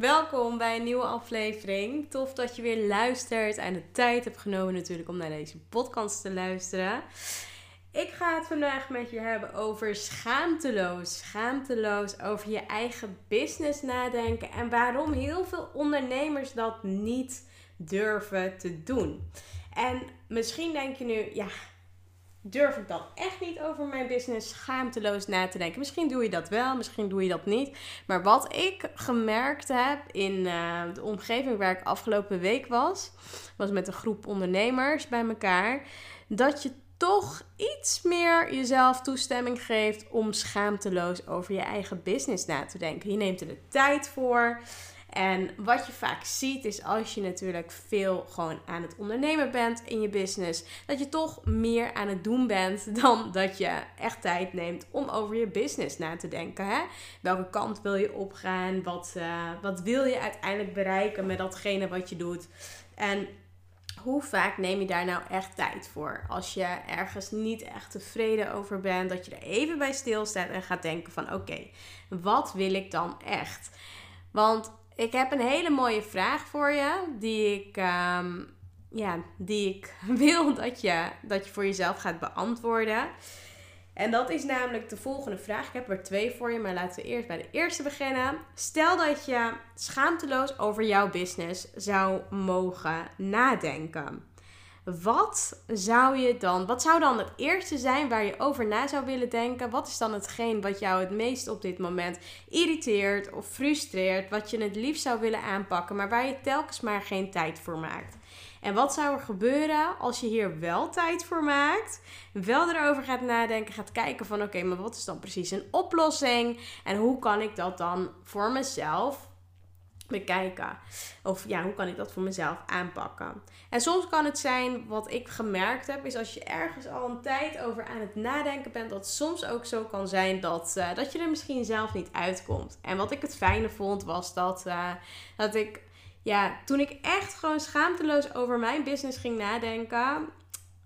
Welkom bij een nieuwe aflevering. Tof dat je weer luistert en de tijd hebt genomen natuurlijk om naar deze podcast te luisteren. Ik ga het vandaag met je hebben over schaamteloos. Schaamteloos over je eigen business nadenken en waarom heel veel ondernemers dat niet durven te doen. En misschien denk je nu, ja, durf ik dan echt niet over mijn business schaamteloos na te denken. Misschien doe je dat wel, misschien doe je dat niet. Maar wat ik gemerkt heb in eh, de omgeving waar ik afgelopen week was, was met een groep ondernemers bij elkaar, dat je toch iets meer jezelf toestemming geeft om schaamteloos over je eigen business na te denken. Je neemt er de tijd voor. En wat je vaak ziet is als je natuurlijk veel gewoon aan het ondernemen bent in je business, dat je toch meer aan het doen bent dan dat je echt tijd neemt om over je business na te denken. Hè? Welke kant wil je opgaan? Wat, uh, wat wil je uiteindelijk bereiken met datgene wat je doet? En hoe vaak neem je daar nou echt tijd voor? Als je ergens niet echt tevreden over bent, dat je er even bij stilstaat en gaat denken van oké, wat wil ik dan echt? Want ik heb een hele mooie vraag voor je, die ik, ehm, ja, die ik wil dat je, dat je voor jezelf gaat beantwoorden. En dat is namelijk de volgende vraag. Ik heb er twee voor je, maar laten we eerst bij de eerste beginnen. Stel dat je schaamteloos over jouw business zou mogen nadenken. Wat zou je dan, wat zou dan het eerste zijn waar je over na zou willen denken? Wat is dan hetgeen wat jou het meest op dit moment irriteert of frustreert? Wat je het liefst zou willen aanpakken, maar waar je telkens maar geen tijd voor maakt? En wat zou er gebeuren als je hier wel tijd voor maakt, wel erover gaat nadenken, gaat kijken van oké, maar wat is dan precies een oplossing en hoe kan ik dat dan voor mezelf bekijken. Of ja, hoe kan ik dat voor mezelf aanpakken? En soms kan het zijn, wat ik gemerkt heb, is als je ergens al een tijd over aan het nadenken bent, dat soms ook zo kan zijn dat, uh, dat je er misschien zelf niet uitkomt. En wat ik het fijne vond, was dat, uh, dat ik, ja, toen ik echt gewoon schaamteloos over mijn business ging nadenken,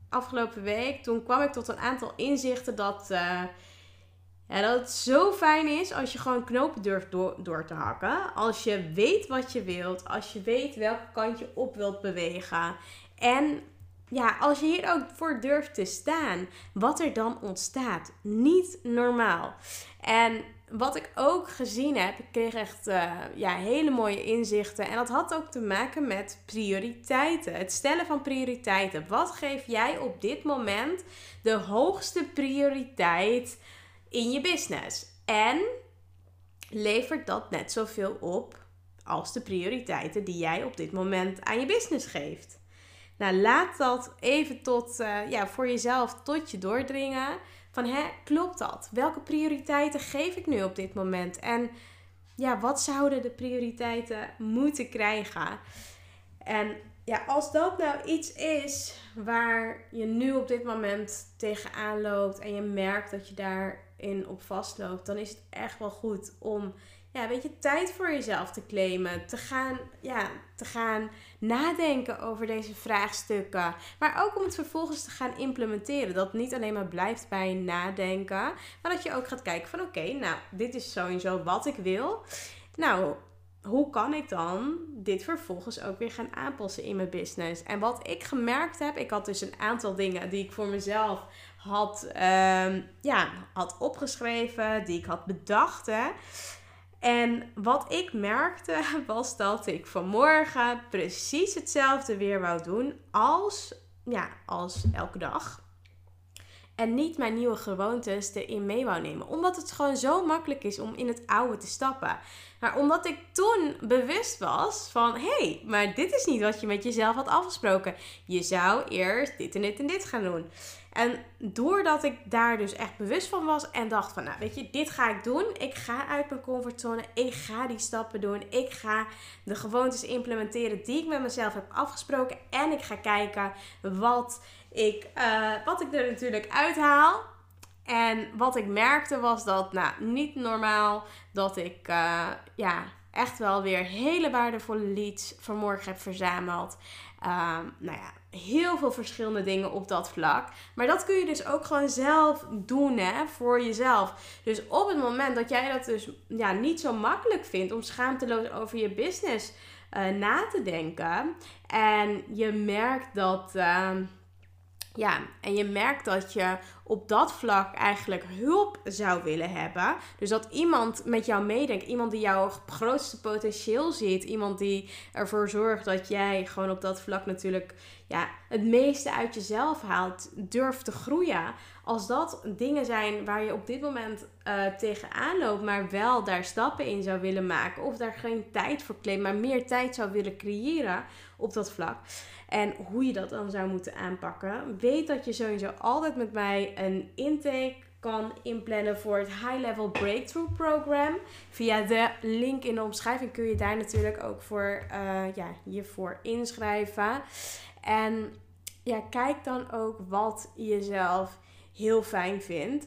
afgelopen week, toen kwam ik tot een aantal inzichten dat. Uh, ja, dat het zo fijn is als je gewoon knopen durft door, door te hakken. Als je weet wat je wilt. Als je weet welke kant je op wilt bewegen. En ja, als je hier ook voor durft te staan. Wat er dan ontstaat. Niet normaal. En wat ik ook gezien heb, ik kreeg echt uh, ja, hele mooie inzichten. En dat had ook te maken met prioriteiten. Het stellen van prioriteiten. Wat geef jij op dit moment de hoogste prioriteit in je business. En levert dat net zoveel op als de prioriteiten die jij op dit moment aan je business geeft. Nou, laat dat even tot, uh, ja, voor jezelf tot je doordringen. Van, hè, klopt dat? Welke prioriteiten geef ik nu op dit moment? En ja, wat zouden de prioriteiten moeten krijgen? En ja, als dat nou iets is waar je nu op dit moment tegenaan loopt en je merkt dat je daarin op vastloopt, dan is het echt wel goed om ja, weet je, tijd voor jezelf te claimen. Te gaan, ja, te gaan nadenken over deze vraagstukken. Maar ook om het vervolgens te gaan implementeren. Dat het niet alleen maar blijft bij nadenken. Maar dat je ook gaat kijken van oké, nou, dit is sowieso wat ik wil. Nou, hoe kan ik dan dit vervolgens ook weer gaan aanpassen in mijn business? En wat ik gemerkt heb, ik had dus een aantal dingen die ik voor mezelf had, um, ja, had opgeschreven, die ik had bedacht. En wat ik merkte was dat ik vanmorgen precies hetzelfde weer wou doen als, ja, als elke dag. En niet mijn nieuwe gewoontes erin mee wou nemen. Omdat het gewoon zo makkelijk is om in het oude te stappen. Maar omdat ik toen bewust was van... Hé, hey, maar dit is niet wat je met jezelf had afgesproken. Je zou eerst dit en dit en dit gaan doen. En doordat ik daar dus echt bewust van was en dacht van, nou weet je, dit ga ik doen. Ik ga uit mijn comfortzone. Ik ga die stappen doen. Ik ga de gewoontes implementeren die ik met mezelf heb afgesproken. En ik ga kijken wat ik, uh, wat ik er natuurlijk uithaal. En wat ik merkte was dat, nou, niet normaal dat ik, uh, ja, echt wel weer hele waardevolle leads vanmorgen heb verzameld. Um, nou ja, heel veel verschillende dingen op dat vlak. Maar dat kun je dus ook gewoon zelf doen hè, voor jezelf. Dus op het moment dat jij dat dus ja, niet zo makkelijk vindt om schaamteloos over je business uh, na te denken. En je merkt dat. Uh, ja, en je merkt dat je op dat vlak eigenlijk hulp zou willen hebben. Dus dat iemand met jou meedenkt, iemand die jouw grootste potentieel ziet, iemand die ervoor zorgt dat jij gewoon op dat vlak natuurlijk ja, het meeste uit jezelf haalt, durft te groeien. Als dat dingen zijn waar je op dit moment uh, tegenaan loopt, maar wel daar stappen in zou willen maken, of daar geen tijd voor claimt, maar meer tijd zou willen creëren op dat vlak en hoe je dat dan zou moeten aanpakken. Weet dat je sowieso altijd met mij een intake kan inplannen voor het High Level Breakthrough Program. Via de link in de omschrijving kun je daar natuurlijk ook voor, uh, ja, je voor inschrijven. En ja, kijk dan ook wat je zelf heel fijn vindt.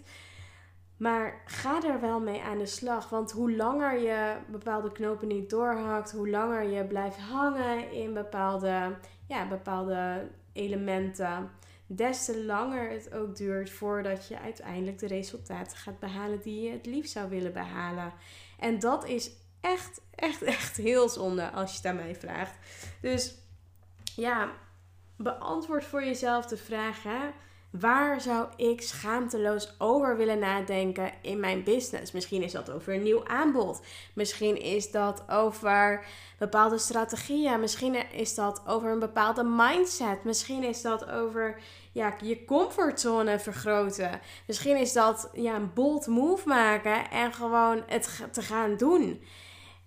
Maar ga er wel mee aan de slag. Want hoe langer je bepaalde knopen niet doorhakt, hoe langer je blijft hangen in bepaalde, ja, bepaalde elementen, des te langer het ook duurt voordat je uiteindelijk de resultaten gaat behalen die je het liefst zou willen behalen. En dat is echt, echt, echt heel zonde als je het aan mij vraagt. Dus ja, beantwoord voor jezelf de vraag: hè? Waar zou ik schaamteloos over willen nadenken in mijn business? Misschien is dat over een nieuw aanbod. Misschien is dat over bepaalde strategieën. Misschien is dat over een bepaalde mindset. Misschien is dat over ja, je comfortzone vergroten. Misschien is dat ja, een bold move maken en gewoon het te gaan doen.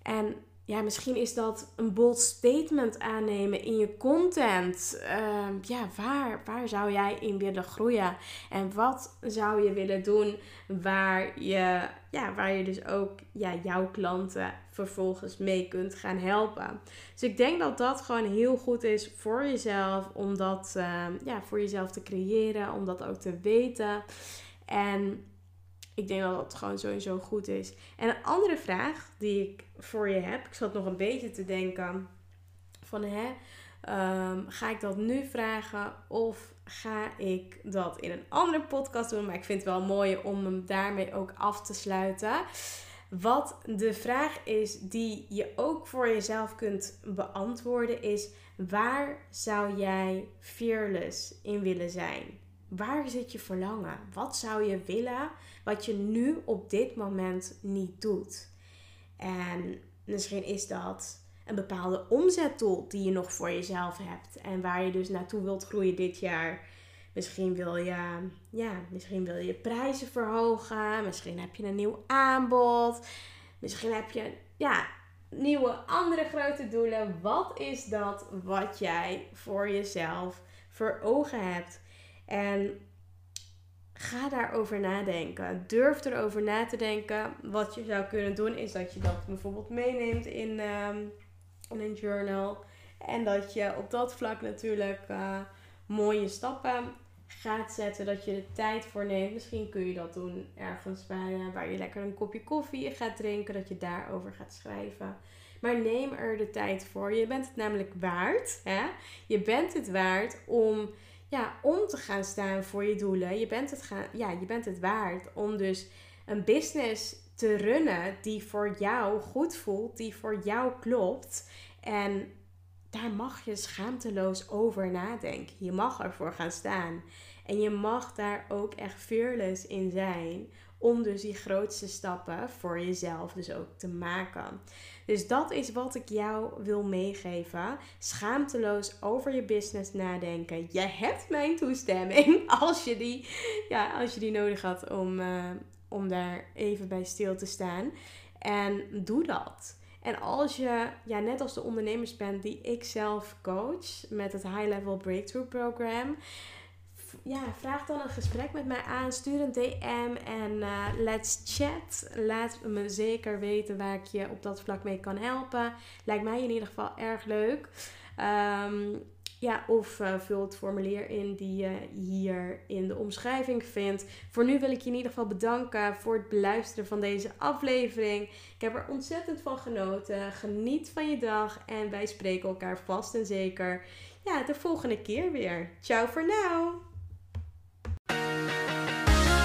En ja, misschien is dat een bold statement aannemen in je content. Ehm, ja, waar, waar zou jij in willen groeien? En wat zou je willen doen waar je, ja, waar je dus ook ja, jouw klanten vervolgens mee kunt gaan helpen? Dus ik denk dat dat gewoon heel goed is voor jezelf, om dat ehm, ja, voor jezelf te creëren, om dat ook te weten. En ik denk dat dat gewoon sowieso goed is. En een andere vraag die ik voor je heb. Ik zat nog een beetje te denken van hè, um, ga ik dat nu vragen of ga ik dat in een andere podcast doen? Maar ik vind het wel mooi om hem daarmee ook af te sluiten. Wat de vraag is die je ook voor jezelf kunt beantwoorden is: waar zou jij fearless in willen zijn? Waar zit je verlangen? Wat zou je willen wat je nu op dit moment niet doet? En misschien is dat een bepaalde omzetdoel die je nog voor jezelf hebt en waar je dus naartoe wilt groeien dit jaar. Misschien wil je, ja, misschien wil je prijzen verhogen. Misschien heb je een nieuw aanbod. Misschien heb je ja, nieuwe andere grote doelen. Wat is dat wat jij voor jezelf voor ogen hebt? En ga daarover nadenken. Durf erover na te denken. Wat je zou kunnen doen is dat je dat bijvoorbeeld meeneemt in, ehm, een journal. En dat je op dat vlak natuurlijk uh, mooie stappen gaat zetten. Dat je de tijd voor neemt. Misschien kun je dat doen ergens bij, uh, waar je lekker een kopje koffie gaat drinken. Dat je daarover gaat schrijven. Maar neem er de tijd voor. Je bent het namelijk waard. Hè? Je bent het waard om ja, om te gaan staan voor je doelen. Je bent, het gaan, ja, je bent het waard om dus een business te runnen die voor jou goed voelt, die voor jou klopt. En daar mag je schaamteloos over nadenken. Je mag ervoor gaan staan. En je mag daar ook echt fearless in zijn om dus die grootste stappen voor jezelf dus ook te maken. Dus dat is wat ik jou wil meegeven. Schaamteloos over je business nadenken. Je hebt mijn toestemming als je die, ja, als je die nodig had om, uh, om daar even bij stil te staan. En doe dat. En als je, ja, net als de ondernemers bent die ik zelf coach met het High Level Breakthrough Program ja, vraag dan een gesprek met mij aan. Stuur een DM en uh, let's chat. Laat me zeker weten waar ik je op dat vlak mee kan helpen. Lijkt mij in ieder geval erg leuk. Um, ja, of uh, vul het formulier in die je hier in de omschrijving vindt. Voor nu wil ik je in ieder geval bedanken voor het beluisteren van deze aflevering. Ik heb er ontzettend van genoten. Geniet van je dag en wij spreken elkaar vast en zeker ja, de volgende keer weer. Ciao voor nu.